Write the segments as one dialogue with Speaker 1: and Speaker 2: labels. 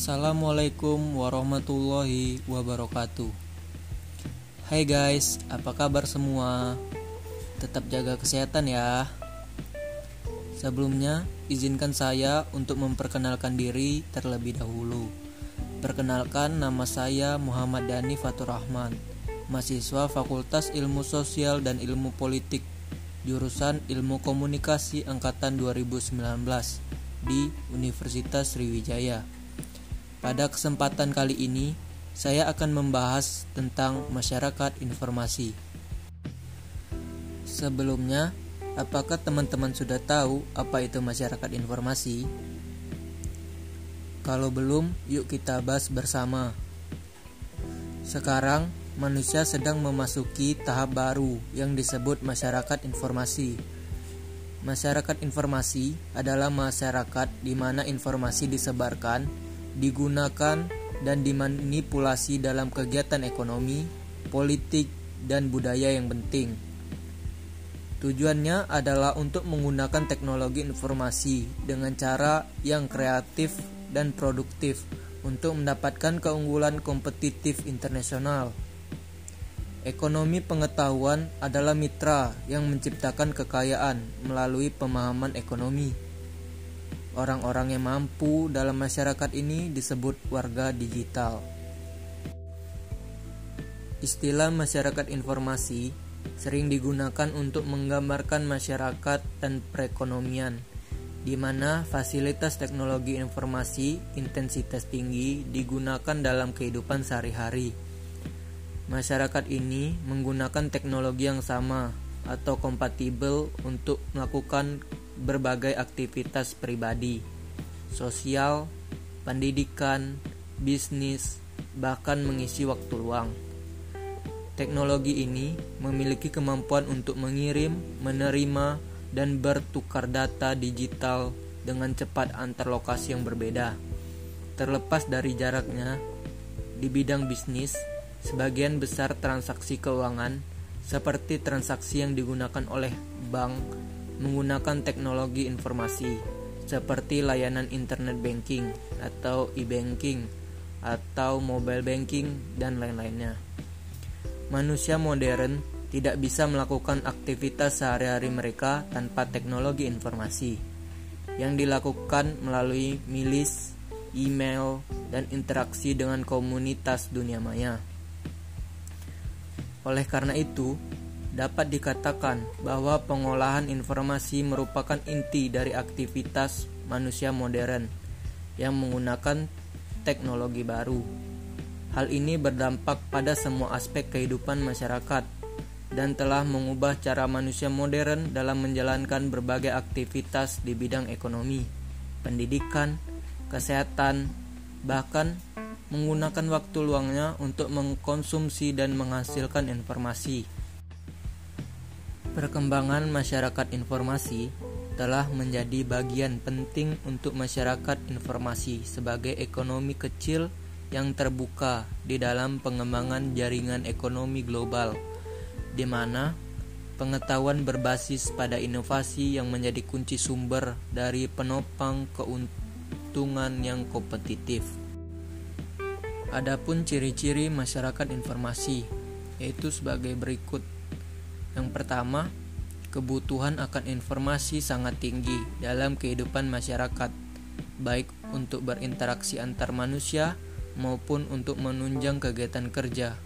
Speaker 1: Assalamualaikum warahmatullahi wabarakatuh. Hai guys, apa kabar semua? Tetap jaga kesehatan ya. Sebelumnya, izinkan saya untuk memperkenalkan diri terlebih dahulu. Perkenalkan nama saya Muhammad Dani Fatur Rahman, mahasiswa Fakultas Ilmu Sosial dan Ilmu Politik, jurusan Ilmu Komunikasi angkatan 2019 di Universitas Sriwijaya. Pada kesempatan kali ini, saya akan membahas tentang masyarakat informasi. Sebelumnya, apakah teman-teman sudah tahu apa itu masyarakat informasi? Kalau belum, yuk kita bahas bersama. Sekarang, manusia sedang memasuki tahap baru yang disebut masyarakat informasi. Masyarakat informasi adalah masyarakat di mana informasi disebarkan digunakan dan dimanipulasi dalam kegiatan ekonomi, politik, dan budaya yang penting. Tujuannya adalah untuk menggunakan teknologi informasi dengan cara yang kreatif dan produktif untuk mendapatkan keunggulan kompetitif internasional. Ekonomi pengetahuan adalah mitra yang menciptakan kekayaan melalui pemahaman ekonomi. Orang-orang yang mampu dalam masyarakat ini disebut warga digital. Istilah masyarakat informasi sering digunakan untuk menggambarkan masyarakat dan perekonomian, di mana fasilitas teknologi informasi intensitas tinggi digunakan dalam kehidupan sehari-hari. Masyarakat ini menggunakan teknologi yang sama atau kompatibel untuk melakukan berbagai aktivitas pribadi, sosial, pendidikan, bisnis, bahkan mengisi waktu luang. Teknologi ini memiliki kemampuan untuk mengirim, menerima, dan bertukar data digital dengan cepat antar lokasi yang berbeda. Terlepas dari jaraknya, di bidang bisnis, sebagian besar transaksi keuangan seperti transaksi yang digunakan oleh bank menggunakan teknologi informasi seperti layanan internet banking atau e-banking atau mobile banking dan lain-lainnya. Manusia modern tidak bisa melakukan aktivitas sehari-hari mereka tanpa teknologi informasi yang dilakukan melalui milis, email, dan interaksi dengan komunitas dunia maya. Oleh karena itu, dapat dikatakan bahwa pengolahan informasi merupakan inti dari aktivitas manusia modern yang menggunakan teknologi baru. Hal ini berdampak pada semua aspek kehidupan masyarakat dan telah mengubah cara manusia modern dalam menjalankan berbagai aktivitas di bidang ekonomi, pendidikan, kesehatan, bahkan menggunakan waktu luangnya untuk mengkonsumsi dan menghasilkan informasi. Perkembangan masyarakat informasi telah menjadi bagian penting untuk masyarakat informasi sebagai ekonomi kecil yang terbuka di dalam pengembangan jaringan ekonomi global, di mana pengetahuan berbasis pada inovasi yang menjadi kunci sumber dari penopang keuntungan yang kompetitif. Adapun ciri-ciri masyarakat informasi yaitu sebagai berikut yang pertama, kebutuhan akan informasi sangat tinggi dalam kehidupan masyarakat, baik untuk berinteraksi antar manusia maupun untuk menunjang kegiatan kerja,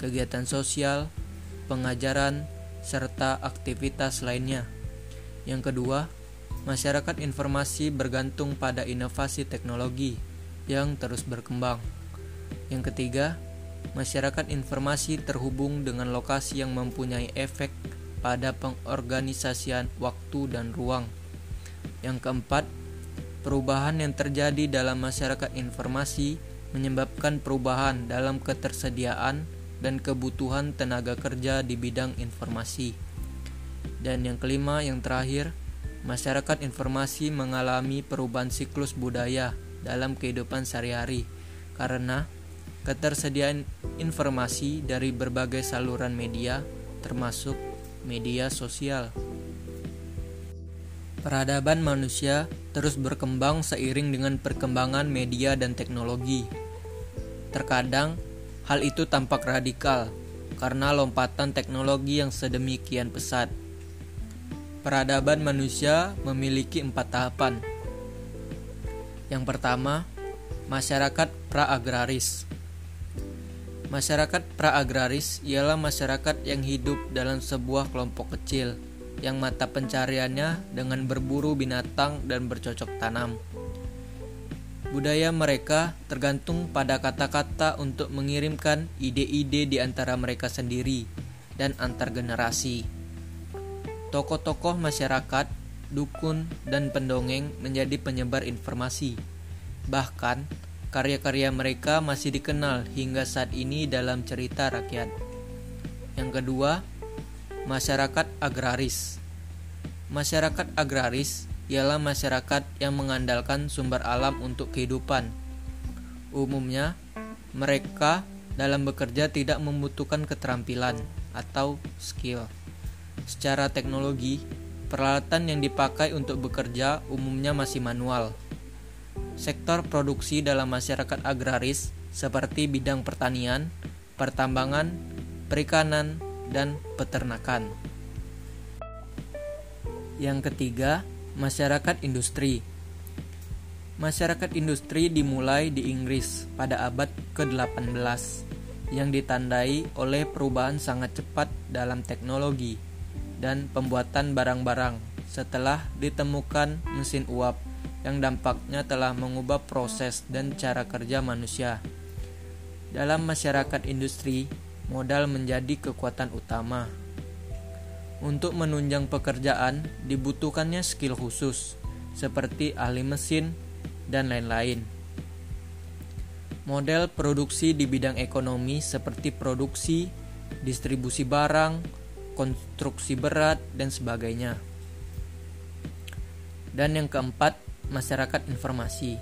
Speaker 1: kegiatan sosial, pengajaran, serta aktivitas lainnya. Yang kedua, masyarakat informasi bergantung pada inovasi teknologi yang terus berkembang. Yang ketiga, masyarakat informasi terhubung dengan lokasi yang mempunyai efek pada pengorganisasian waktu dan ruang. Yang keempat, perubahan yang terjadi dalam masyarakat informasi menyebabkan perubahan dalam ketersediaan dan kebutuhan tenaga kerja di bidang informasi. Dan yang kelima, yang terakhir, masyarakat informasi mengalami perubahan siklus budaya dalam kehidupan sehari-hari karena ketersediaan informasi dari berbagai saluran media, termasuk media sosial. Peradaban manusia terus berkembang seiring dengan perkembangan media dan teknologi. Terkadang, hal itu tampak radikal karena lompatan teknologi yang sedemikian pesat. Peradaban manusia memiliki empat tahapan. Yang pertama, masyarakat pra-agraris. Masyarakat pra-agraris ialah masyarakat yang hidup dalam sebuah kelompok kecil yang mata pencariannya dengan berburu binatang dan bercocok tanam. Budaya mereka tergantung pada kata-kata untuk mengirimkan ide-ide di antara mereka sendiri dan antar generasi. Tokoh-tokoh masyarakat, dukun, dan pendongeng menjadi penyebar informasi. Bahkan, karya-karya mereka masih dikenal hingga saat ini dalam cerita rakyat. Yang kedua, Masyarakat agraris Masyarakat agraris ialah masyarakat yang mengandalkan sumber alam untuk kehidupan. Umumnya, mereka dalam bekerja tidak membutuhkan keterampilan atau skill. Secara teknologi, peralatan yang dipakai untuk bekerja umumnya masih manual. Sektor produksi dalam masyarakat agraris seperti bidang pertanian, pertambangan, perikanan, dan peternakan. Yang ketiga, masyarakat industri. Masyarakat industri dimulai di Inggris pada abad ke-18 yang ditandai oleh perubahan sangat cepat dalam teknologi dan pembuatan barang-barang setelah ditemukan mesin uap yang dampaknya telah mengubah proses dan cara kerja manusia. Dalam masyarakat industri, modal menjadi kekuatan utama. Untuk menunjang pekerjaan dibutuhkannya skill khusus seperti ahli mesin dan lain-lain. Model produksi di bidang ekonomi seperti produksi, distribusi barang, konstruksi berat, dan sebagainya. Dan yang keempat, masyarakat informasi.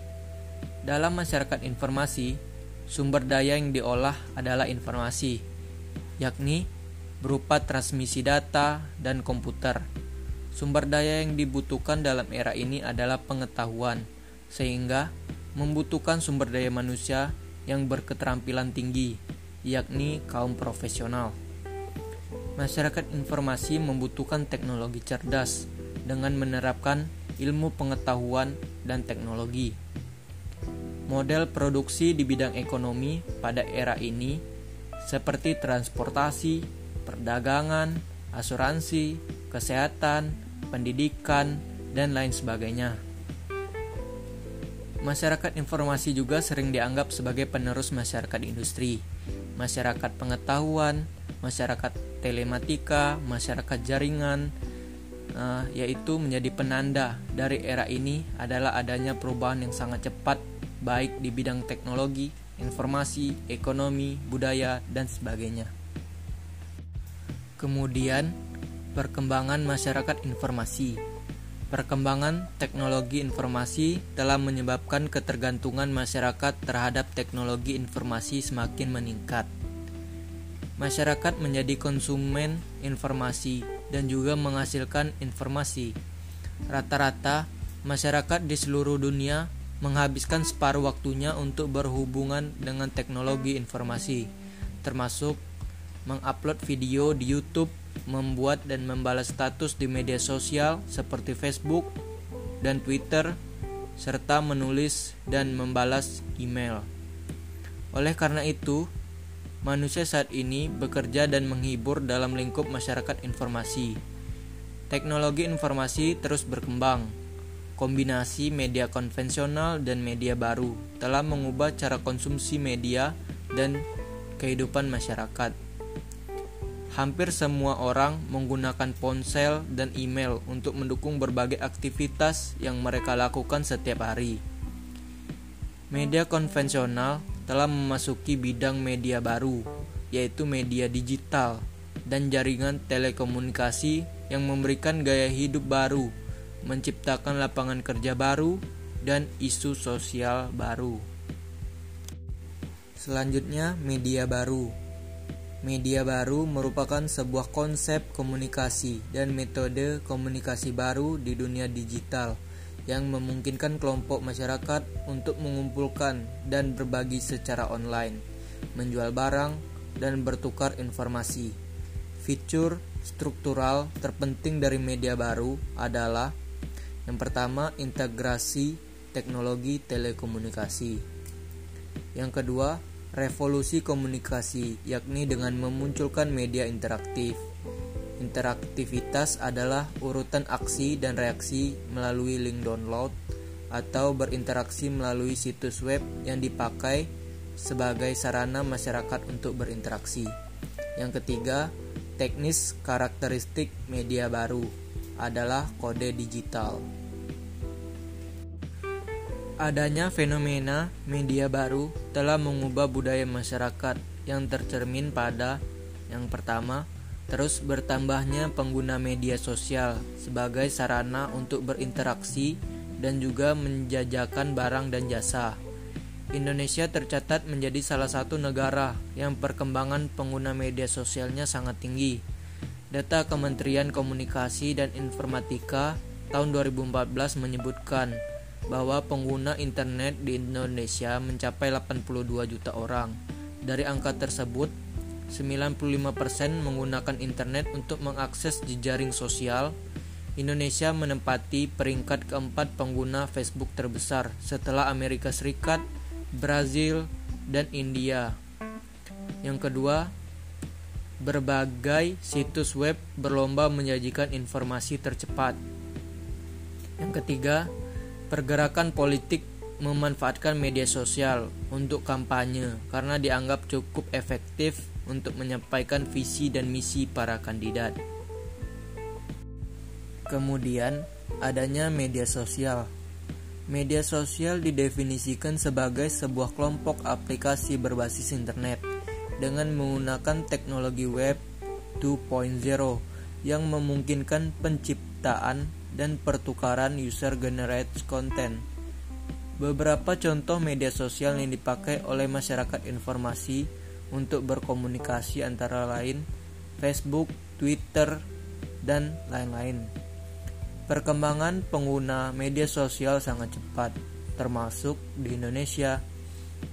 Speaker 1: Dalam masyarakat informasi, sumber daya yang diolah adalah informasi yakni berupa transmisi data dan komputer. Sumber daya yang dibutuhkan dalam era ini adalah pengetahuan, sehingga membutuhkan sumber daya manusia yang berketerampilan tinggi, yakni kaum profesional. Masyarakat informasi membutuhkan teknologi cerdas dengan menerapkan ilmu pengetahuan dan teknologi. Model produksi di bidang ekonomi pada era ini seperti transportasi, perdagangan, asuransi, kesehatan, pendidikan, dan lain sebagainya. Masyarakat informasi juga sering dianggap sebagai penerus masyarakat industri, masyarakat pengetahuan, masyarakat telematika, masyarakat jaringan, uh, yaitu menjadi penanda dari era ini adalah adanya perubahan yang sangat cepat baik di bidang teknologi, informasi, ekonomi, budaya, dan sebagainya. Kemudian, perkembangan masyarakat informasi. Perkembangan teknologi informasi telah menyebabkan ketergantungan masyarakat terhadap teknologi informasi semakin meningkat. Masyarakat menjadi konsumen informasi dan juga menghasilkan informasi. Rata-rata masyarakat di seluruh dunia menghabiskan separuh waktunya untuk berhubungan dengan teknologi informasi, termasuk mengupload video di YouTube, membuat dan membalas status di media sosial seperti Facebook dan Twitter, serta menulis dan membalas email. Oleh karena itu, manusia saat ini bekerja dan menghibur dalam lingkup masyarakat informasi. Teknologi informasi terus berkembang, Kombinasi media konvensional dan media baru telah mengubah cara konsumsi media dan kehidupan masyarakat. Hampir semua orang menggunakan ponsel dan email untuk mendukung berbagai aktivitas yang mereka lakukan setiap hari. Media konvensional telah memasuki bidang media baru, yaitu media digital dan jaringan telekomunikasi yang memberikan gaya hidup baru menciptakan lapangan kerja baru, dan isu sosial baru. Selanjutnya, media baru. Media baru merupakan sebuah konsep komunikasi dan metode komunikasi baru di dunia digital yang memungkinkan kelompok masyarakat untuk mengumpulkan dan berbagi secara online, menjual barang, dan bertukar informasi. Fitur struktural terpenting dari media baru adalah yang pertama integrasi teknologi telekomunikasi. Yang kedua, revolusi komunikasi, yakni dengan memunculkan media interaktif. Interaktivitas adalah urutan aksi dan reaksi melalui link download atau berinteraksi melalui situs web yang dipakai sebagai sarana masyarakat untuk berinteraksi. Yang ketiga, teknis karakteristik media baru adalah kode digital. Adanya fenomena media baru telah mengubah budaya masyarakat yang tercermin pada yang pertama, Terus bertambahnya pengguna media sosial sebagai sarana untuk berinteraksi dan juga menjajakan barang dan jasa. Indonesia tercatat menjadi salah satu negara yang perkembangan pengguna media sosialnya sangat tinggi. Data Kementerian Komunikasi dan Informatika tahun 2014 menyebutkan bahwa pengguna internet di Indonesia mencapai 82 juta orang. Dari angka tersebut, 95% menggunakan internet untuk mengakses jejaring sosial. Indonesia menempati peringkat keempat pengguna Facebook terbesar setelah Amerika Serikat, Brazil, dan India. Yang kedua, berbagai situs web berlomba menyajikan informasi tercepat. Yang ketiga, pergerakan politik memanfaatkan media sosial untuk kampanye karena dianggap cukup efektif untuk menyampaikan visi dan misi para kandidat. Kemudian, adanya media sosial. Media sosial didefinisikan sebagai sebuah kelompok aplikasi berbasis internet dengan menggunakan teknologi web 2.0 yang memungkinkan penciptaan dan pertukaran user generated content. Beberapa contoh media sosial yang dipakai oleh masyarakat informasi untuk berkomunikasi antara lain Facebook, Twitter, dan lain-lain. Perkembangan pengguna media sosial sangat cepat, termasuk di Indonesia,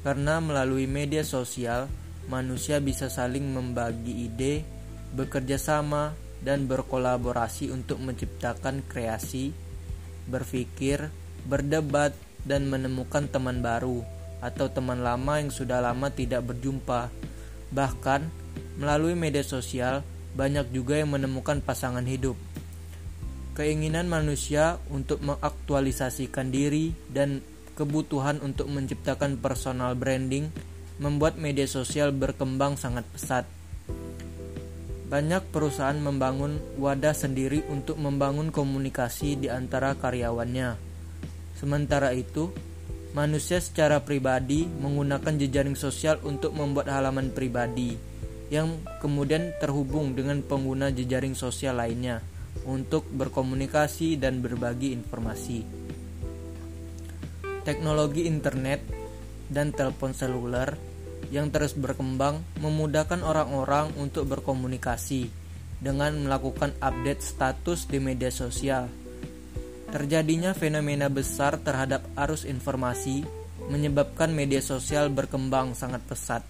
Speaker 1: karena melalui media sosial manusia bisa saling membagi ide, bekerja sama, dan berkolaborasi untuk menciptakan kreasi, berpikir, berdebat, dan menemukan teman baru atau teman lama yang sudah lama tidak berjumpa Bahkan, melalui media sosial, banyak juga yang menemukan pasangan hidup. Keinginan manusia untuk mengaktualisasikan diri dan kebutuhan untuk menciptakan personal branding membuat media sosial berkembang sangat pesat. Banyak perusahaan membangun wadah sendiri untuk membangun komunikasi di antara karyawannya. Sementara itu, Manusia secara pribadi menggunakan jejaring sosial untuk membuat halaman pribadi yang kemudian terhubung dengan pengguna jejaring sosial lainnya untuk berkomunikasi dan berbagi informasi. Teknologi internet dan telepon seluler yang terus berkembang memudahkan orang-orang untuk berkomunikasi dengan melakukan update status di media sosial Terjadinya fenomena besar terhadap arus informasi menyebabkan media sosial berkembang sangat pesat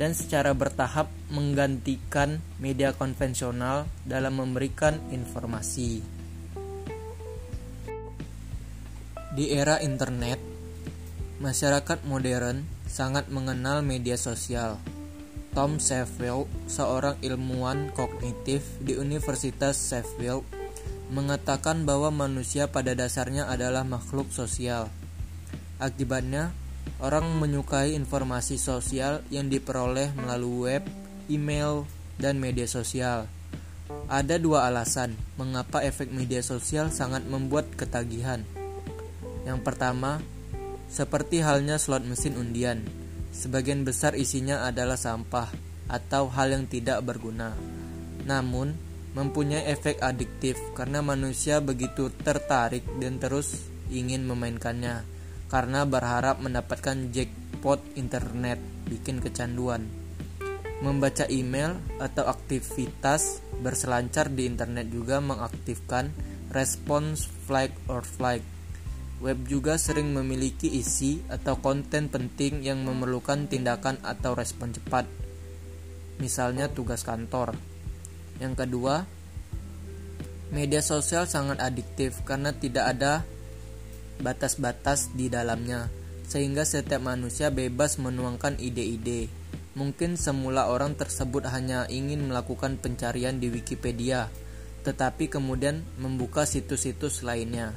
Speaker 1: dan secara bertahap menggantikan media konvensional dalam memberikan informasi. Di era internet, masyarakat modern sangat mengenal media sosial. Tom Sheffield, seorang ilmuwan kognitif di Universitas Sheffield, mengatakan bahwa manusia pada dasarnya adalah makhluk sosial. Akibatnya, orang menyukai informasi sosial yang diperoleh melalui web, email, dan media sosial. Ada dua alasan mengapa efek media sosial sangat membuat ketagihan. Yang pertama, seperti halnya slot mesin undian, sebagian besar isinya adalah sampah atau hal yang tidak berguna. Namun, mempunyai efek adiktif karena manusia begitu tertarik dan terus ingin memainkannya karena berharap mendapatkan jackpot internet bikin kecanduan. Membaca email atau aktivitas berselancar di internet juga mengaktifkan respons flag or flight Web juga sering memiliki isi atau konten penting yang memerlukan tindakan atau respon cepat. Misalnya tugas kantor. Yang kedua, media sosial sangat adiktif karena tidak ada batas-batas di dalamnya, sehingga setiap manusia bebas menuangkan ide-ide. Mungkin semula orang tersebut hanya ingin melakukan pencarian di Wikipedia, tetapi kemudian membuka situs-situs lainnya.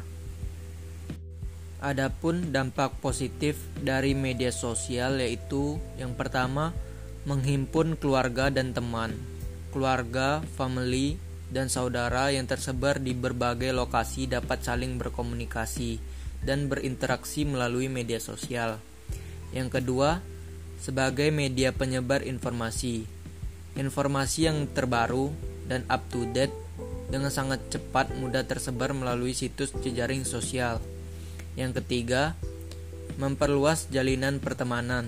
Speaker 1: Adapun dampak positif dari media sosial yaitu yang pertama menghimpun keluarga dan teman. Keluarga, family, dan saudara yang tersebar di berbagai lokasi dapat saling berkomunikasi dan berinteraksi melalui media sosial. Yang kedua, sebagai media penyebar informasi. Informasi yang terbaru dan up to date dengan sangat cepat mudah tersebar melalui situs jejaring sosial yang ketiga, memperluas jalinan pertemanan.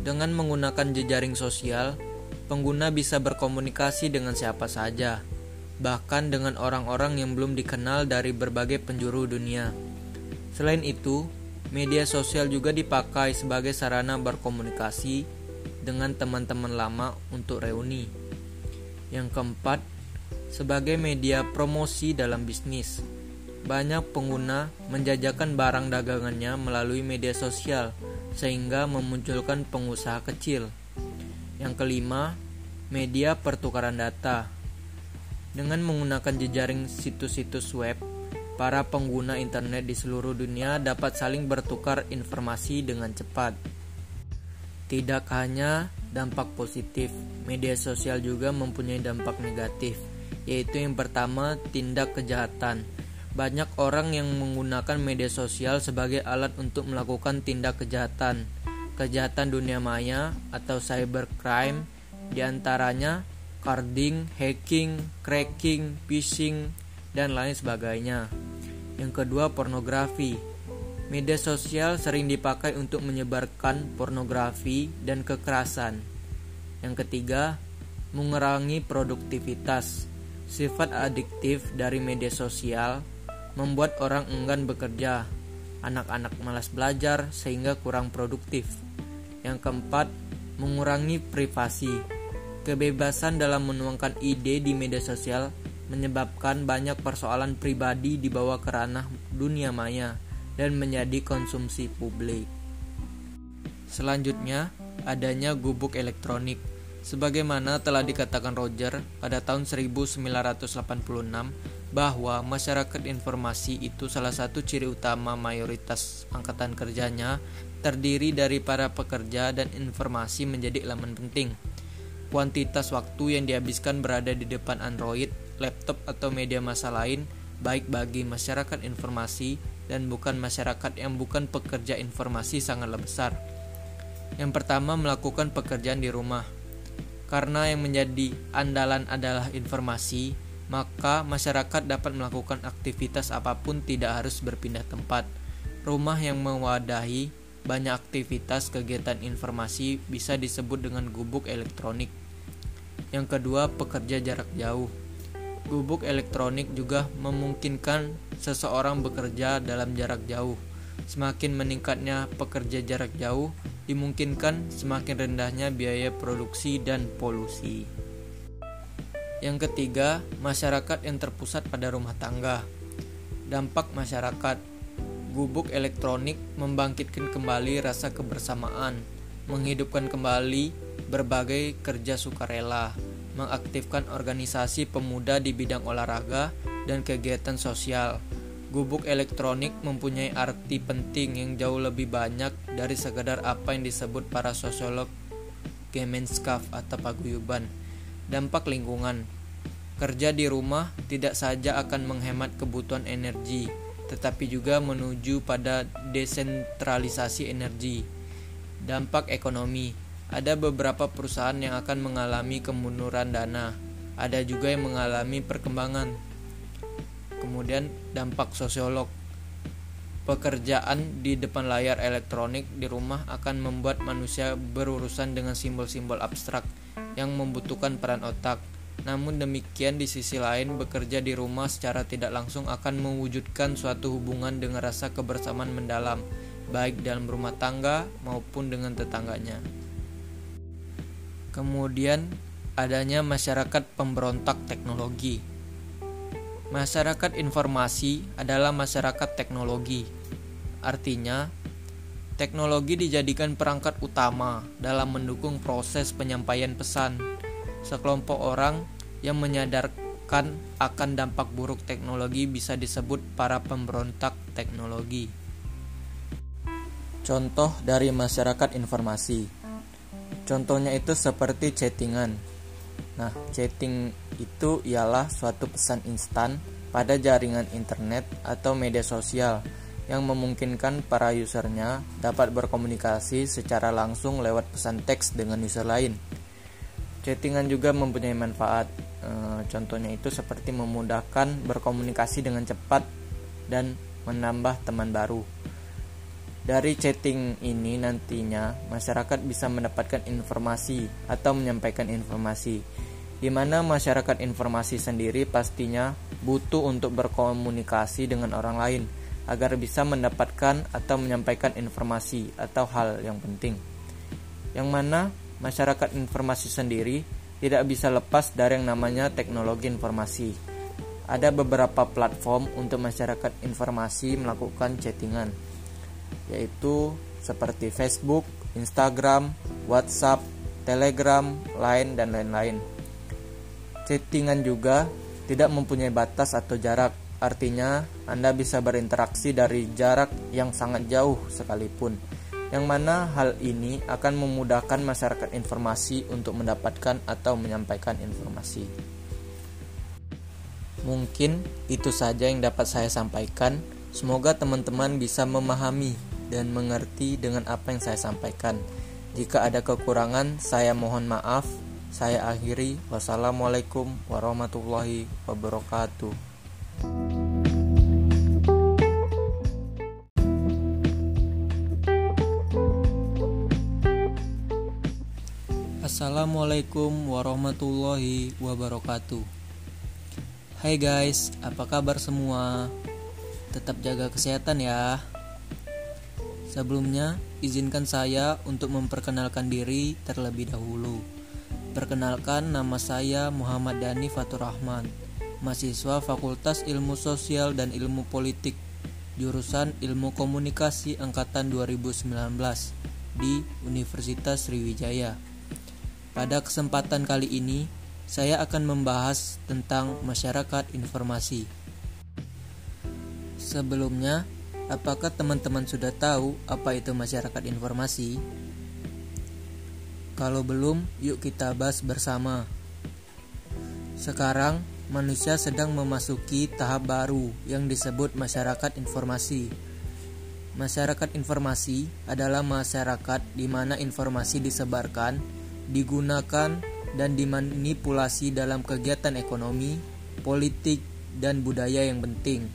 Speaker 1: Dengan menggunakan jejaring sosial, pengguna bisa berkomunikasi dengan siapa saja, bahkan dengan orang-orang yang belum dikenal dari berbagai penjuru dunia. Selain itu, media sosial juga dipakai sebagai sarana berkomunikasi dengan teman-teman lama untuk reuni. Yang keempat, sebagai media promosi dalam bisnis banyak pengguna menjajakan barang dagangannya melalui media sosial sehingga memunculkan pengusaha kecil. Yang kelima, media pertukaran data. Dengan menggunakan jejaring situs-situs web, para pengguna internet di seluruh dunia dapat saling bertukar informasi dengan cepat. Tidak hanya dampak positif, media sosial juga mempunyai dampak negatif, yaitu yang pertama, tindak kejahatan banyak orang yang menggunakan media sosial sebagai alat untuk melakukan tindak kejahatan, kejahatan dunia maya atau cybercrime, di antaranya carding, hacking, cracking, phishing, dan lain sebagainya. Yang kedua, pornografi. Media sosial sering dipakai untuk menyebarkan pornografi dan kekerasan. Yang ketiga, mengurangi produktivitas. Sifat adiktif dari media sosial membuat orang enggan bekerja, anak-anak malas belajar sehingga kurang produktif. Yang keempat, mengurangi privasi. Kebebasan dalam menuangkan ide di media sosial menyebabkan banyak persoalan pribadi dibawa ke ranah dunia maya dan menjadi konsumsi publik. Selanjutnya, adanya gubuk elektronik. Sebagaimana telah dikatakan Roger pada tahun 1986, bahwa masyarakat informasi itu salah satu ciri utama mayoritas angkatan kerjanya terdiri dari para pekerja dan informasi menjadi elemen penting. Kuantitas waktu yang dihabiskan berada di depan Android, laptop atau media massa lain baik bagi masyarakat informasi dan bukan masyarakat yang bukan pekerja informasi sangatlah besar. Yang pertama melakukan pekerjaan di rumah. Karena yang menjadi andalan adalah informasi, maka masyarakat dapat melakukan aktivitas apa pun tidak harus berpindah tempat. Rumah yang mewadahi banyak aktivitas kegiatan informasi bisa disebut dengan gubuk elektronik. Yang kedua, pekerja jarak jauh. Gubuk elektronik juga memungkinkan seseorang bekerja dalam jarak jauh. Semakin meningkatnya pekerja jarak jauh, dimungkinkan semakin rendahnya biaya produksi dan polusi. Yang ketiga, masyarakat yang terpusat pada rumah tangga. Dampak masyarakat Gubuk elektronik membangkitkan kembali rasa kebersamaan, menghidupkan kembali berbagai kerja sukarela, mengaktifkan organisasi pemuda di bidang olahraga dan kegiatan sosial. Gubuk elektronik mempunyai arti penting yang jauh lebih banyak dari sekadar apa yang disebut para sosiolog Gemenskap atau paguyuban Dampak lingkungan Kerja di rumah tidak saja akan menghemat kebutuhan energi, tetapi juga menuju pada desentralisasi energi. Dampak ekonomi: ada beberapa perusahaan yang akan mengalami kemunduran dana, ada juga yang mengalami perkembangan. Kemudian, dampak sosiolog: pekerjaan di depan layar elektronik di rumah akan membuat manusia berurusan dengan simbol-simbol abstrak yang membutuhkan peran otak. Namun demikian di sisi lain bekerja di rumah secara tidak langsung akan mewujudkan suatu hubungan dengan rasa kebersamaan mendalam baik dalam rumah tangga maupun dengan tetangganya. Kemudian adanya masyarakat pemberontak teknologi. Masyarakat informasi adalah masyarakat teknologi. Artinya, teknologi dijadikan perangkat utama dalam mendukung proses penyampaian pesan sekelompok orang yang menyadarkan akan dampak buruk teknologi bisa disebut para pemberontak teknologi. Contoh dari masyarakat informasi. Contohnya itu seperti chattingan. Nah, chatting itu ialah suatu pesan instan pada jaringan internet atau media sosial yang memungkinkan para usernya dapat berkomunikasi secara langsung lewat pesan teks dengan user lain. Chattingan juga mempunyai manfaat. E, contohnya itu seperti memudahkan berkomunikasi dengan cepat dan menambah teman baru. Dari chatting ini nantinya masyarakat bisa mendapatkan informasi atau menyampaikan informasi di mana masyarakat informasi sendiri pastinya butuh untuk berkomunikasi dengan orang lain agar bisa mendapatkan atau menyampaikan informasi atau hal yang penting. Yang mana masyarakat informasi sendiri tidak bisa lepas dari yang namanya teknologi informasi. Ada beberapa platform untuk masyarakat informasi melakukan chattingan, yaitu seperti Facebook, Instagram, WhatsApp, Telegram, Line, dan lain-lain. Chattingan juga tidak mempunyai batas atau jarak, artinya Anda bisa berinteraksi dari jarak yang sangat jauh sekalipun yang mana hal ini akan memudahkan masyarakat informasi untuk mendapatkan atau menyampaikan informasi. Mungkin itu saja yang dapat saya sampaikan. Semoga teman-teman bisa memahami dan mengerti dengan apa yang saya sampaikan. Jika ada kekurangan, saya mohon maaf. Saya akhiri. Wassalamualaikum warahmatullahi wabarakatuh. Assalamualaikum warahmatullahi wabarakatuh. Hai guys, apa kabar semua? Tetap jaga kesehatan ya. Sebelumnya, izinkan saya untuk memperkenalkan diri terlebih dahulu. Perkenalkan nama saya Muhammad Dani Fatur Rahman Mahasiswa Fakultas Ilmu Sosial dan Ilmu Politik Jurusan Ilmu Komunikasi Angkatan 2019 di Universitas Sriwijaya pada kesempatan kali ini, saya akan membahas tentang masyarakat informasi. Sebelumnya, apakah teman-teman sudah tahu apa itu masyarakat informasi? Kalau belum, yuk kita bahas bersama. Sekarang, manusia sedang memasuki tahap baru yang disebut masyarakat informasi. Masyarakat informasi adalah masyarakat di mana informasi disebarkan digunakan dan dimanipulasi dalam kegiatan ekonomi, politik, dan budaya yang penting.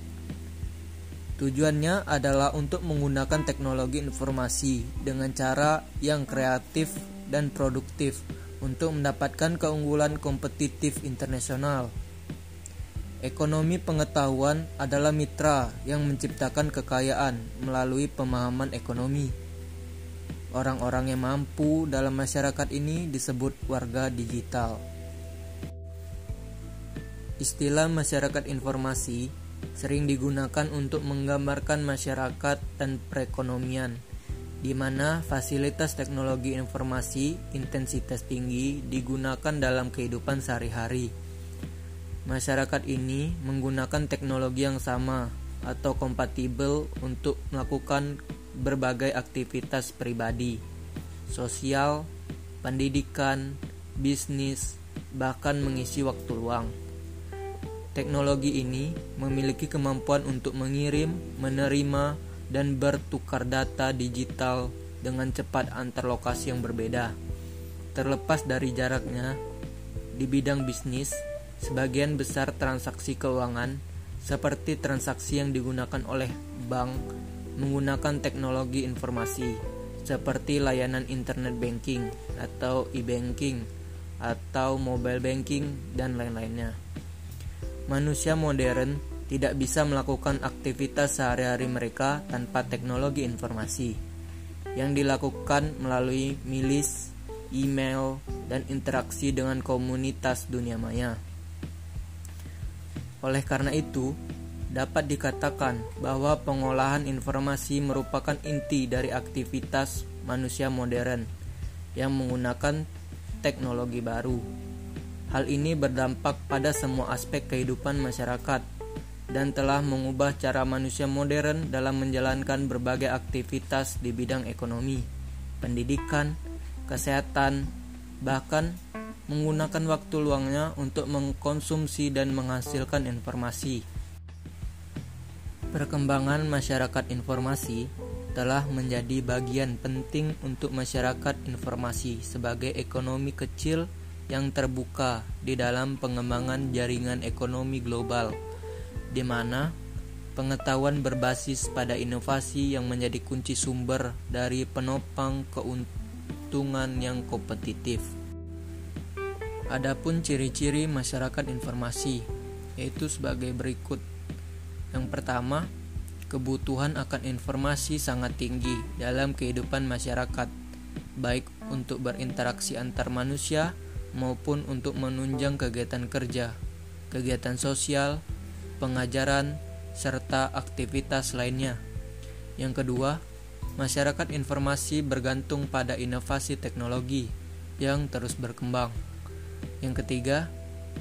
Speaker 1: Tujuannya adalah untuk menggunakan teknologi informasi dengan cara yang kreatif dan produktif untuk mendapatkan keunggulan kompetitif internasional. Ekonomi pengetahuan adalah mitra yang menciptakan kekayaan melalui pemahaman ekonomi Orang-orang yang mampu dalam masyarakat ini disebut warga digital. Istilah masyarakat informasi sering digunakan untuk menggambarkan masyarakat dan perekonomian, di mana fasilitas teknologi informasi intensitas tinggi digunakan dalam kehidupan sehari-hari. Masyarakat ini menggunakan teknologi yang sama atau kompatibel untuk melakukan berbagai aktivitas pribadi, sosial, pendidikan, bisnis, bahkan mengisi waktu luang. Teknologi ini memiliki kemampuan untuk mengirim, menerima, dan bertukar data digital dengan cepat antar lokasi yang berbeda. Terlepas dari jaraknya, di bidang bisnis, sebagian besar transaksi keuangan seperti transaksi yang digunakan oleh bank menggunakan teknologi informasi seperti layanan internet banking atau e-banking atau mobile banking, dan lain-lainnya. Manusia modern tidak bisa melakukan aktivitas sehari-hari mereka tanpa teknologi informasi yang dilakukan melalui milis, email, dan interaksi dengan komunitas dunia maya. Oleh karena itu, dapat dikatakan bahwa pengolahan informasi merupakan inti dari aktivitas manusia modern yang menggunakan teknologi baru. Hal ini berdampak pada semua aspek kehidupan masyarakat dan telah mengubah cara manusia modern dalam menjalankan berbagai aktivitas di bidang ekonomi, pendidikan, kesehatan, bahkan menggunakan waktu luangnya untuk mengkonsumsi dan menghasilkan informasi. Perkembangan masyarakat informasi telah menjadi bagian penting untuk masyarakat informasi sebagai ekonomi kecil yang terbuka di dalam pengembangan jaringan ekonomi global, di mana pengetahuan berbasis pada inovasi yang menjadi kunci sumber dari penopang keuntungan yang kompetitif. Adapun ciri-ciri masyarakat informasi yaitu sebagai berikut. Yang pertama, kebutuhan akan informasi sangat tinggi dalam kehidupan masyarakat, baik untuk berinteraksi antar manusia maupun untuk menunjang kegiatan kerja, kegiatan sosial, pengajaran, serta aktivitas lainnya. Yang kedua, masyarakat informasi bergantung pada inovasi teknologi yang terus berkembang. Yang ketiga,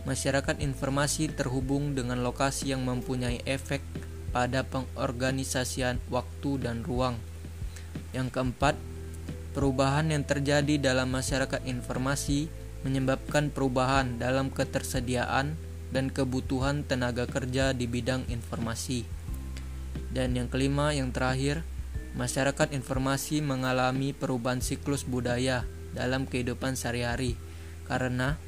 Speaker 1: masyarakat informasi terhubung dengan lokasi yang mempunyai efek pada pengorganisasian waktu dan ruang. Yang keempat, perubahan yang terjadi dalam masyarakat informasi menyebabkan perubahan dalam ketersediaan dan kebutuhan tenaga kerja di bidang informasi. Dan yang kelima, yang terakhir, masyarakat informasi mengalami perubahan siklus budaya dalam kehidupan sehari-hari karena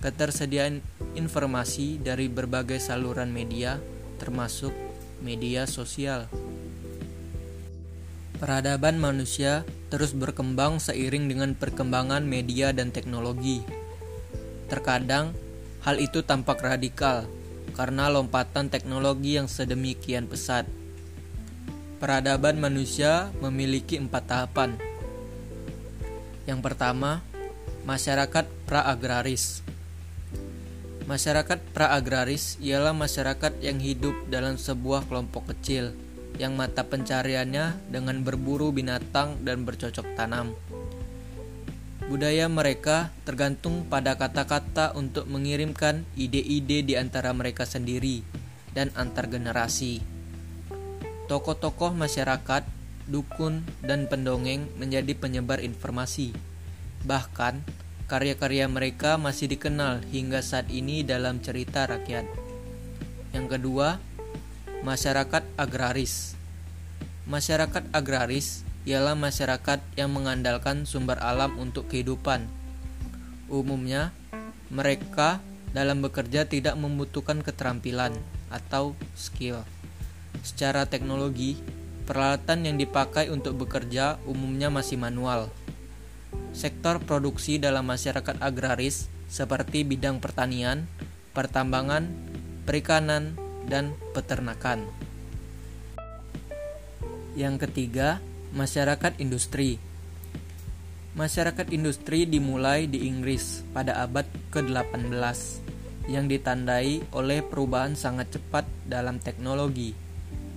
Speaker 1: ketersediaan informasi dari berbagai saluran media, termasuk media sosial. Peradaban manusia terus berkembang seiring dengan perkembangan media dan teknologi. Terkadang hal itu tampak radikal karena lompatan teknologi yang sedemikian pesat. Peradaban manusia memiliki empat tahapan. Yang pertama, masyarakat pra-agraris. Masyarakat pra-agraris ialah masyarakat yang hidup dalam sebuah kelompok kecil yang mata pencariannya dengan berburu binatang dan bercocok tanam. Budaya mereka tergantung pada kata-kata untuk mengirimkan ide-ide di antara mereka sendiri dan antar generasi. Tokoh-tokoh masyarakat, dukun, dan pendongeng menjadi penyebar informasi. Bahkan, karya-karya mereka masih dikenal hingga saat ini dalam cerita rakyat. Yang kedua, masyarakat agraris. Masyarakat agraris ialah masyarakat yang mengandalkan sumber alam untuk kehidupan. Umumnya, mereka dalam bekerja tidak membutuhkan keterampilan atau skill. Secara teknologi, peralatan yang dipakai untuk bekerja umumnya masih manual. Sektor produksi dalam masyarakat agraris seperti bidang pertanian, pertambangan, perikanan, dan peternakan. Yang ketiga, masyarakat industri. Masyarakat industri dimulai di Inggris pada abad ke-18 yang ditandai oleh perubahan sangat cepat dalam teknologi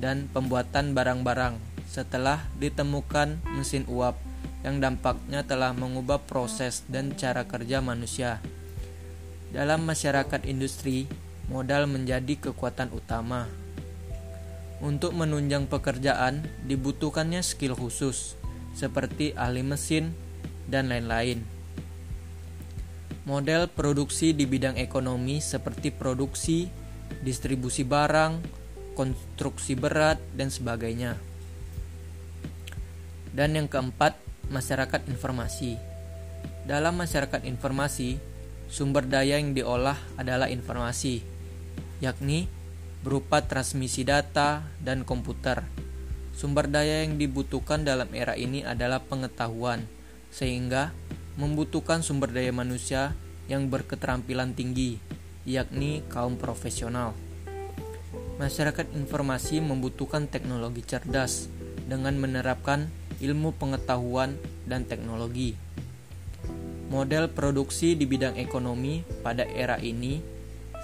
Speaker 1: dan pembuatan barang-barang setelah ditemukan mesin uap yang dampaknya telah mengubah proses dan cara kerja manusia. Dalam masyarakat industri, modal menjadi kekuatan utama. Untuk menunjang pekerjaan dibutuhkannya skill khusus seperti ahli mesin dan lain-lain. Model produksi di bidang ekonomi seperti produksi, distribusi barang, konstruksi berat, dan sebagainya. Dan yang keempat, masyarakat informasi. Dalam masyarakat informasi, sumber daya yang diolah adalah informasi, yakni berupa transmisi data dan komputer. Sumber daya yang dibutuhkan dalam era ini adalah pengetahuan, sehingga membutuhkan sumber daya manusia yang berketerampilan tinggi, yakni kaum profesional. Masyarakat informasi membutuhkan teknologi cerdas dengan menerapkan ilmu pengetahuan dan teknologi. Model produksi di bidang ekonomi pada era ini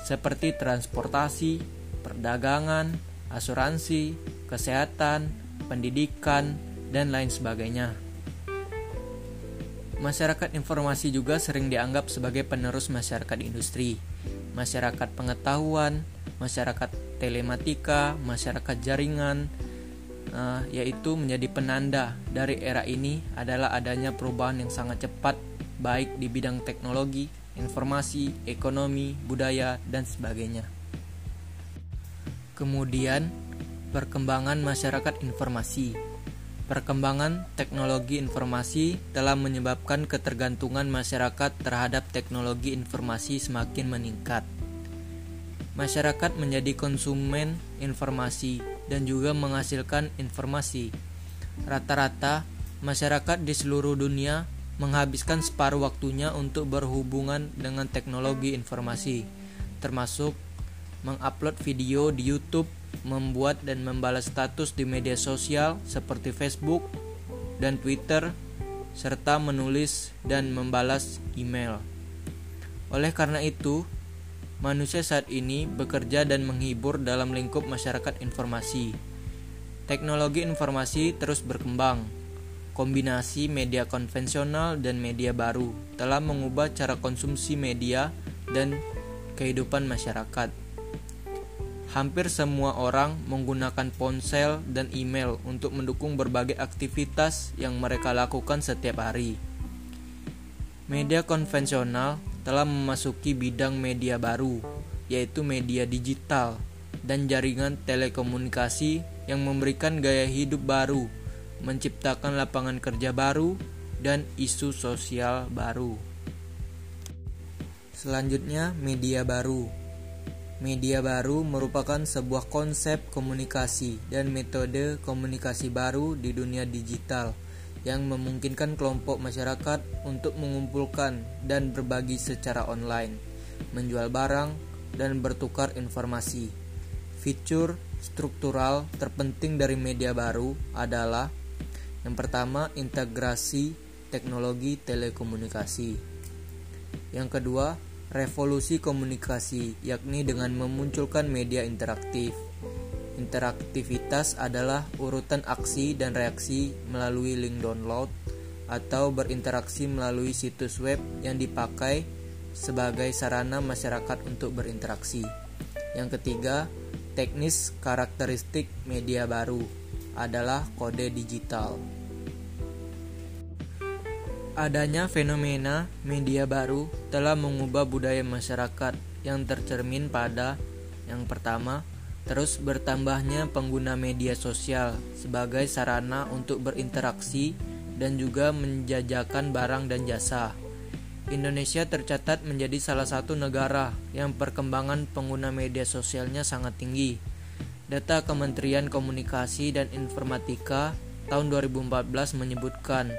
Speaker 1: seperti transportasi, perdagangan, asuransi, kesehatan, pendidikan, dan lain sebagainya. Masyarakat informasi juga sering dianggap sebagai penerus masyarakat industri, masyarakat pengetahuan, masyarakat telematika, masyarakat jaringan, uh, yaitu menjadi penanda dari era ini adalah adanya perubahan yang sangat cepat, baik di bidang teknologi, informasi, ekonomi, budaya, dan sebagainya. Kemudian, perkembangan masyarakat informasi Perkembangan teknologi informasi telah menyebabkan ketergantungan masyarakat terhadap teknologi informasi semakin meningkat. Masyarakat menjadi konsumen informasi dan juga menghasilkan informasi. Rata-rata, masyarakat di seluruh dunia menghabiskan separuh waktunya untuk berhubungan dengan teknologi informasi, termasuk mengupload video di YouTube membuat dan membalas status di media sosial seperti Facebook dan Twitter, serta menulis dan membalas email. Oleh karena itu, manusia saat ini bekerja dan menghibur dalam lingkup masyarakat informasi. Teknologi informasi terus berkembang. Kombinasi media konvensional dan media baru telah mengubah cara konsumsi media dan kehidupan masyarakat. Hampir semua orang menggunakan ponsel dan email untuk mendukung berbagai aktivitas yang mereka lakukan setiap hari. Media konvensional telah memasuki bidang media baru, yaitu media digital dan jaringan telekomunikasi yang memberikan gaya hidup baru, menciptakan lapangan kerja baru, dan isu sosial baru. Selanjutnya, media baru Media baru merupakan sebuah konsep komunikasi dan metode komunikasi baru di dunia digital yang memungkinkan kelompok masyarakat untuk mengumpulkan dan berbagi secara online, menjual barang, dan bertukar informasi. Fitur struktural terpenting dari media baru adalah yang pertama, integrasi teknologi telekomunikasi. Yang kedua, revolusi komunikasi, yakni dengan memunculkan media interaktif. Interaktivitas adalah urutan aksi dan reaksi melalui link download atau berinteraksi melalui situs web yang dipakai sebagai sarana masyarakat untuk berinteraksi. Yang ketiga, teknis karakteristik media baru adalah kode digital. Adanya fenomena media baru telah mengubah budaya masyarakat yang tercermin pada yang pertama, terus bertambahnya pengguna media sosial sebagai sarana untuk berinteraksi dan juga menjajakan barang dan jasa. Indonesia tercatat menjadi salah satu negara yang perkembangan pengguna media sosialnya sangat tinggi. Data Kementerian Komunikasi dan Informatika tahun 2014 menyebutkan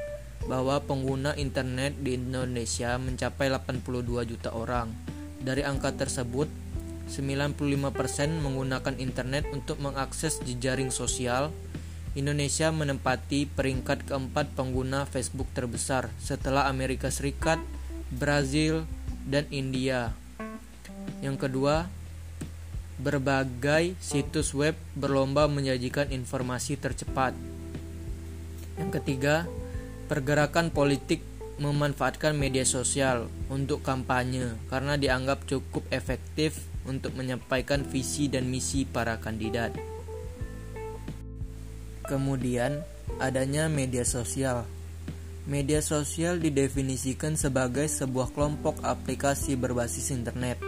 Speaker 1: bahwa pengguna internet di Indonesia mencapai 82 juta orang. Dari angka tersebut, 95% menggunakan internet untuk mengakses jejaring sosial. Indonesia menempati peringkat keempat pengguna Facebook terbesar setelah Amerika Serikat, Brazil, dan India. Yang kedua, berbagai situs web berlomba menyajikan informasi tercepat. Yang ketiga, Pergerakan politik memanfaatkan media sosial untuk kampanye karena dianggap cukup efektif untuk menyampaikan visi dan misi para kandidat. Kemudian, adanya media sosial. Media sosial didefinisikan sebagai sebuah kelompok aplikasi berbasis internet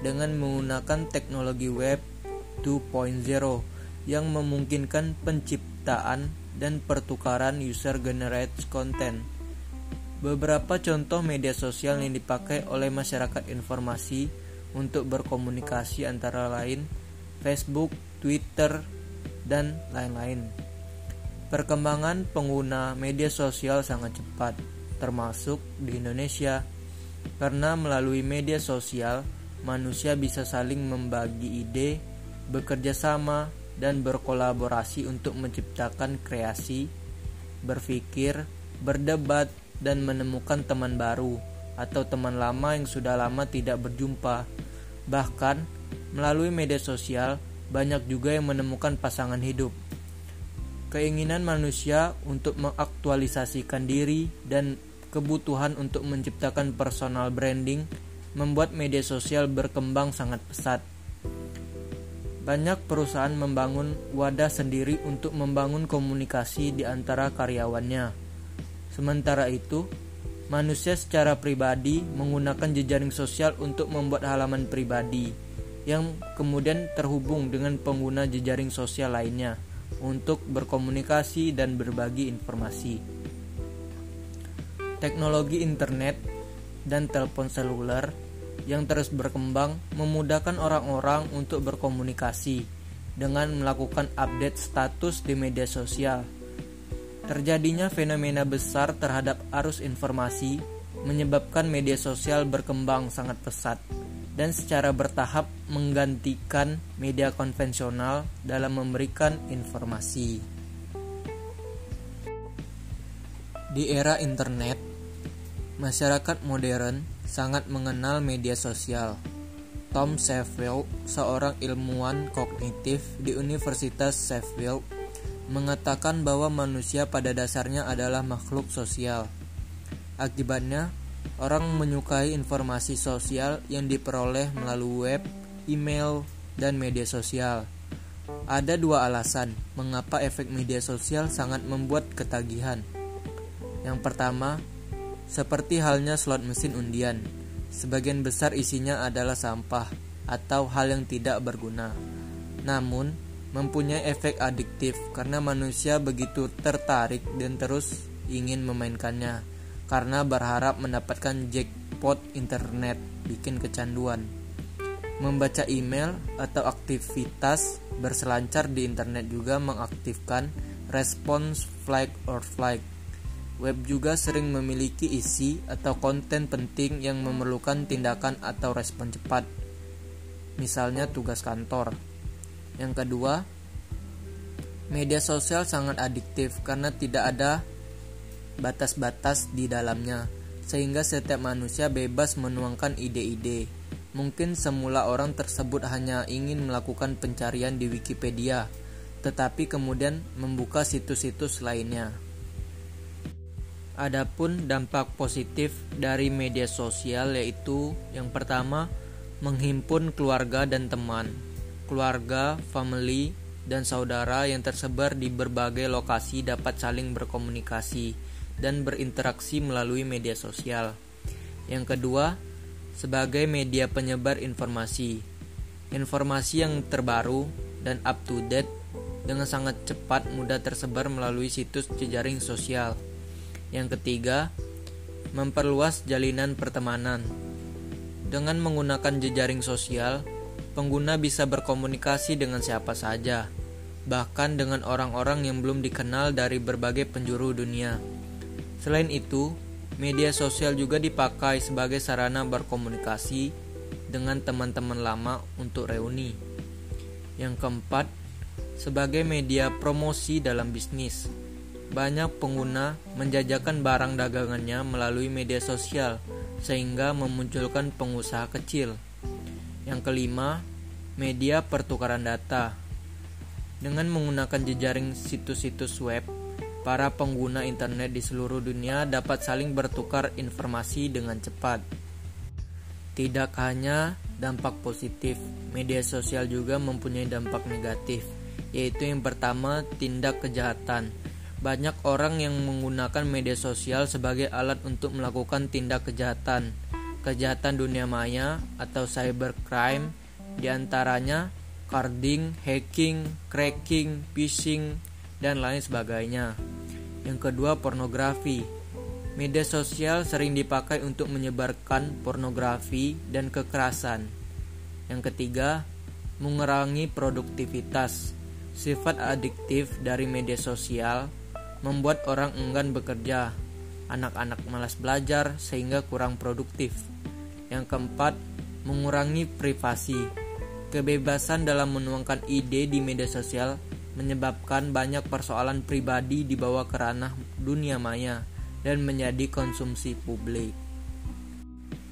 Speaker 1: dengan menggunakan teknologi web 2.0 yang memungkinkan penciptaan dan pertukaran user generated content. Beberapa contoh media sosial yang dipakai oleh masyarakat informasi untuk berkomunikasi antara lain Facebook, Twitter, dan lain-lain. Perkembangan pengguna media sosial sangat cepat, termasuk di Indonesia. karena melalui media sosial manusia bisa saling membagi ide, bekerja sama, dan berkolaborasi untuk menciptakan kreasi, berpikir, berdebat, dan menemukan teman baru atau teman lama yang sudah lama tidak berjumpa. Bahkan, melalui media sosial, banyak juga yang menemukan pasangan hidup. Keinginan manusia untuk mengaktualisasikan diri dan kebutuhan untuk menciptakan personal branding membuat media sosial berkembang sangat pesat. Banyak perusahaan membangun wadah sendiri untuk membangun komunikasi di antara karyawannya. Sementara itu, manusia secara pribadi menggunakan jejaring sosial untuk membuat halaman pribadi yang kemudian terhubung dengan pengguna jejaring sosial lainnya untuk berkomunikasi dan berbagi informasi. Teknologi internet dan telepon seluler yang terus berkembang memudahkan orang-orang untuk berkomunikasi dengan melakukan update status di media sosial. Terjadinya fenomena besar terhadap arus informasi menyebabkan media sosial berkembang sangat pesat dan secara bertahap menggantikan media konvensional dalam memberikan informasi. Di era internet, masyarakat modern sangat mengenal media sosial. Tom Sheffield, seorang ilmuwan kognitif di Universitas Sheffield, mengatakan bahwa manusia pada dasarnya adalah makhluk sosial. Akibatnya, orang menyukai informasi sosial yang diperoleh melalui web, email, dan media sosial. Ada dua alasan mengapa efek media sosial sangat membuat ketagihan. Yang pertama, seperti halnya slot mesin undian, sebagian besar isinya adalah sampah atau hal yang tidak berguna. Namun, mempunyai efek adiktif karena manusia begitu tertarik dan terus ingin memainkannya karena berharap mendapatkan jackpot internet bikin kecanduan. Membaca email atau aktivitas berselancar di internet juga mengaktifkan respons flag or flight Web juga sering memiliki isi atau konten penting yang memerlukan tindakan atau respon cepat, misalnya tugas kantor. Yang kedua, media sosial sangat adiktif karena tidak ada batas-batas di dalamnya, sehingga setiap manusia bebas menuangkan ide-ide. Mungkin semula orang tersebut hanya ingin melakukan pencarian di Wikipedia, tetapi kemudian membuka situs-situs lainnya. Adapun dampak positif dari media sosial yaitu yang pertama menghimpun keluarga dan teman, keluarga, family, dan saudara yang tersebar di berbagai lokasi dapat saling berkomunikasi dan berinteraksi melalui media sosial. Yang kedua, sebagai media penyebar informasi. Informasi yang terbaru dan up to date dengan sangat cepat mudah tersebar melalui situs jejaring sosial yang ketiga, memperluas jalinan pertemanan. Dengan menggunakan jejaring sosial, pengguna bisa berkomunikasi dengan siapa saja, bahkan dengan orang-orang yang belum dikenal dari berbagai penjuru dunia. Selain itu, media sosial juga dipakai sebagai sarana berkomunikasi dengan teman-teman lama untuk reuni. Yang keempat, sebagai media promosi dalam bisnis banyak pengguna menjajakan barang dagangannya melalui media sosial sehingga memunculkan pengusaha kecil. Yang kelima, media pertukaran data. Dengan menggunakan jejaring situs-situs web, para pengguna internet di seluruh dunia dapat saling bertukar informasi dengan cepat. Tidak hanya dampak positif, media sosial juga mempunyai dampak negatif, yaitu yang pertama, tindak kejahatan banyak orang yang menggunakan media sosial sebagai alat untuk melakukan tindak kejahatan, kejahatan dunia maya atau cybercrime, di antaranya carding, hacking, cracking, phishing, dan lain sebagainya. Yang kedua, pornografi. Media sosial sering dipakai untuk menyebarkan pornografi dan kekerasan. Yang ketiga, mengurangi produktivitas. Sifat adiktif dari media sosial membuat orang enggan bekerja, anak-anak malas belajar sehingga kurang produktif. Yang keempat, mengurangi privasi. Kebebasan dalam menuangkan ide di media sosial menyebabkan banyak persoalan pribadi dibawa ke ranah dunia maya dan menjadi konsumsi publik.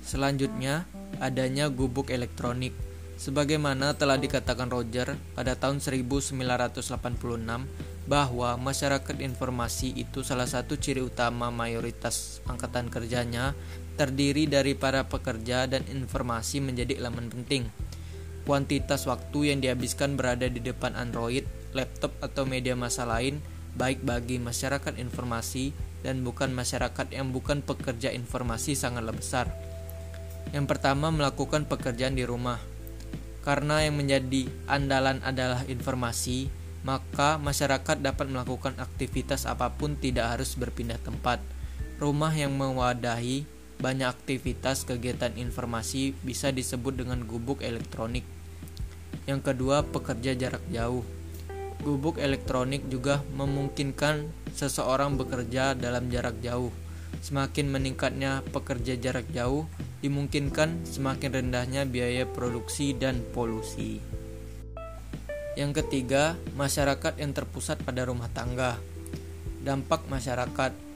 Speaker 1: Selanjutnya, adanya gubuk elektronik. Sebagaimana telah dikatakan Roger pada tahun 1986 bahwa masyarakat informasi itu salah satu ciri utama mayoritas angkatan kerjanya terdiri dari para pekerja dan informasi menjadi elemen penting. Kuantitas waktu yang dihabiskan berada di depan Android, laptop atau media massa lain baik bagi masyarakat informasi dan bukan masyarakat yang bukan pekerja informasi sangatlah besar. Yang pertama melakukan pekerjaan di rumah. Karena yang menjadi andalan adalah informasi, maka masyarakat dapat melakukan aktivitas apa pun tidak harus berpindah tempat. Rumah yang mewadahi banyak aktivitas kegiatan informasi bisa disebut dengan gubuk elektronik. Yang kedua, pekerja jarak jauh. Gubuk elektronik juga memungkinkan seseorang bekerja dalam jarak jauh. Semakin meningkatnya pekerja jarak jauh, dimungkinkan semakin rendahnya biaya produksi dan polusi. Yang ketiga, masyarakat yang terpusat pada rumah tangga. Dampak masyarakat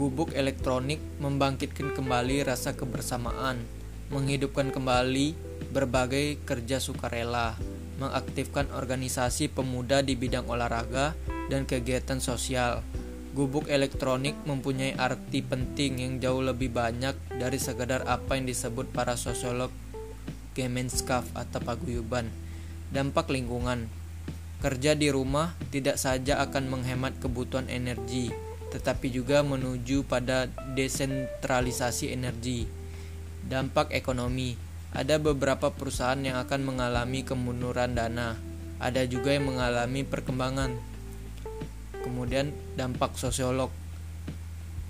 Speaker 1: gubuk elektronik membangkitkan kembali rasa kebersamaan, menghidupkan kembali berbagai kerja sukarela, mengaktifkan organisasi pemuda di bidang olahraga dan kegiatan sosial. Gubuk elektronik mempunyai arti penting yang jauh lebih banyak dari sekadar apa yang disebut para sosiolog Gemenskap atau paguyuban Dampak lingkungan Kerja di rumah tidak saja akan menghemat kebutuhan energi, tetapi juga menuju pada desentralisasi energi. Dampak ekonomi ada beberapa perusahaan yang akan mengalami kemunduran dana, ada juga yang mengalami perkembangan. Kemudian, dampak sosiolog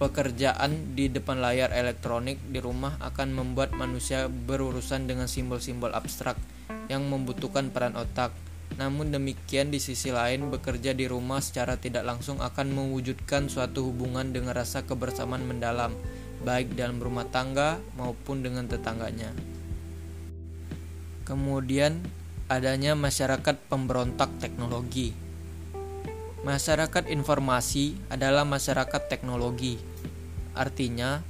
Speaker 1: pekerjaan di depan layar elektronik di rumah akan membuat manusia berurusan dengan simbol-simbol abstrak yang membutuhkan peran otak namun demikian di sisi lain bekerja di rumah secara tidak langsung akan mewujudkan suatu hubungan dengan rasa kebersamaan mendalam baik dalam rumah tangga maupun dengan tetangganya. Kemudian adanya masyarakat pemberontak teknologi. Masyarakat informasi adalah masyarakat teknologi. Artinya,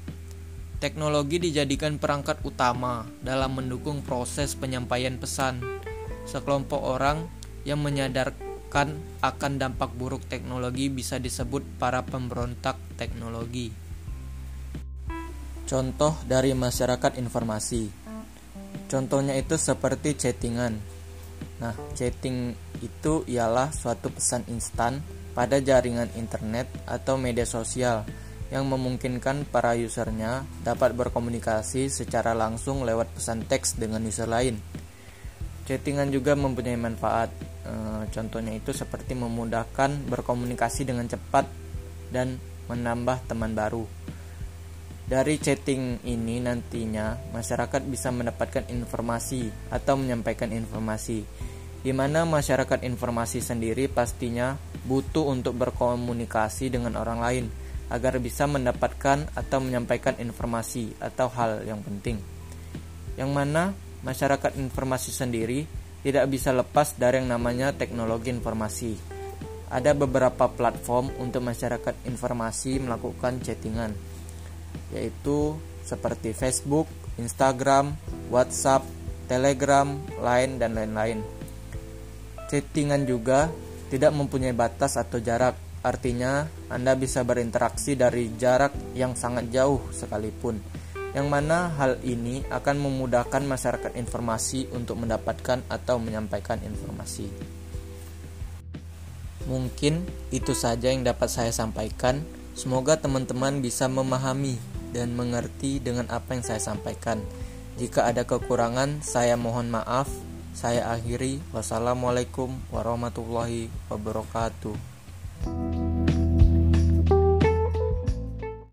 Speaker 1: teknologi dijadikan perangkat utama dalam mendukung proses penyampaian pesan sekelompok orang yang menyadarkan akan dampak buruk teknologi bisa disebut para pemberontak teknologi. Contoh dari masyarakat informasi. Contohnya itu seperti chattingan. Nah, chatting itu ialah suatu pesan instan pada jaringan internet atau media sosial yang memungkinkan para usernya dapat berkomunikasi secara langsung lewat pesan teks dengan user lain. Chattingan juga mempunyai manfaat. E, contohnya itu seperti memudahkan berkomunikasi dengan cepat dan menambah teman baru. Dari chatting ini nantinya masyarakat bisa mendapatkan informasi atau menyampaikan informasi. Di mana masyarakat informasi sendiri pastinya butuh untuk berkomunikasi dengan orang lain agar bisa mendapatkan atau menyampaikan informasi atau hal yang penting. Yang mana masyarakat informasi sendiri tidak bisa lepas dari yang namanya teknologi informasi. Ada beberapa platform untuk masyarakat informasi melakukan chattingan, yaitu seperti Facebook, Instagram, WhatsApp, Telegram, Line, dan lain-lain. Chattingan juga tidak mempunyai batas atau jarak, artinya Anda bisa berinteraksi dari jarak yang sangat jauh sekalipun yang mana hal ini akan memudahkan masyarakat informasi untuk mendapatkan atau menyampaikan informasi. Mungkin itu saja yang dapat saya sampaikan. Semoga teman-teman bisa memahami dan mengerti dengan apa yang saya sampaikan. Jika ada kekurangan, saya mohon maaf. Saya akhiri. Wassalamualaikum warahmatullahi wabarakatuh.